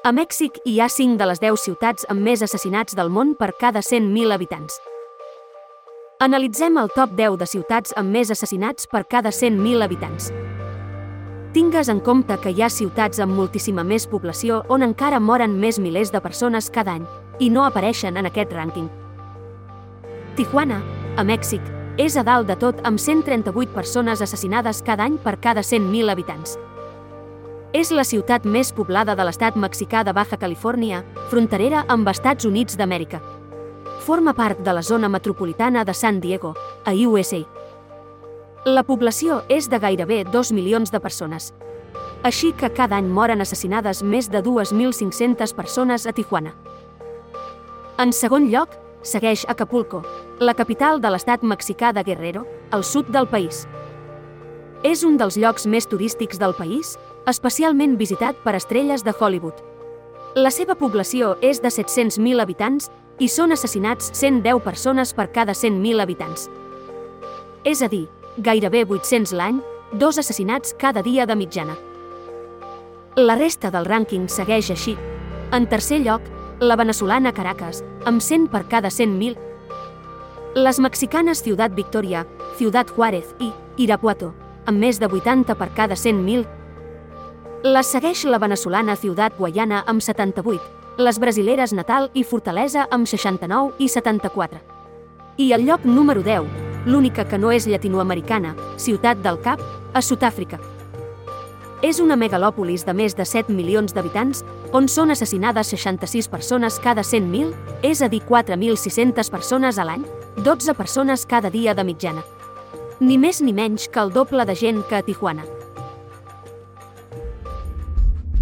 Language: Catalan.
A Mèxic hi ha 5 de les 10 ciutats amb més assassinats del món per cada 100.000 habitants. Analitzem el top 10 de ciutats amb més assassinats per cada 100.000 habitants. Tingues en compte que hi ha ciutats amb moltíssima més població on encara moren més milers de persones cada any i no apareixen en aquest rànquing. Tijuana, a Mèxic, és a dalt de tot amb 138 persones assassinades cada any per cada 100.000 habitants. És la ciutat més poblada de l'estat mexicà de Baja Califòrnia, fronterera amb Estats Units d'Amèrica. Forma part de la zona metropolitana de San Diego, a USA. La població és de gairebé 2 milions de persones. Així que cada any moren assassinades més de 2.500 persones a Tijuana. En segon lloc, segueix Acapulco, la capital de l'estat mexicà de Guerrero, al sud del país. És un dels llocs més turístics del país especialment visitat per estrelles de Hollywood. La seva població és de 700.000 habitants i són assassinats 110 persones per cada 100.000 habitants. És a dir, gairebé 800 l'any, dos assassinats cada dia de mitjana. La resta del rànquing segueix així. En tercer lloc, la venezolana Caracas, amb 100 per cada 100.000. Les mexicanes Ciutat Victoria, Ciutat Juárez i Irapuato, amb més de 80 per cada 100.000, la segueix la venezolana Ciutat Guayana amb 78, les brasileres Natal i Fortalesa amb 69 i 74. I el lloc número 10, l'única que no és llatinoamericana, Ciutat del Cap, a Sud-àfrica. És una megalòpolis de més de 7 milions d'habitants, on són assassinades 66 persones cada 100.000, és a dir 4.600 persones a l'any, 12 persones cada dia de mitjana. Ni més ni menys que el doble de gent que a Tijuana.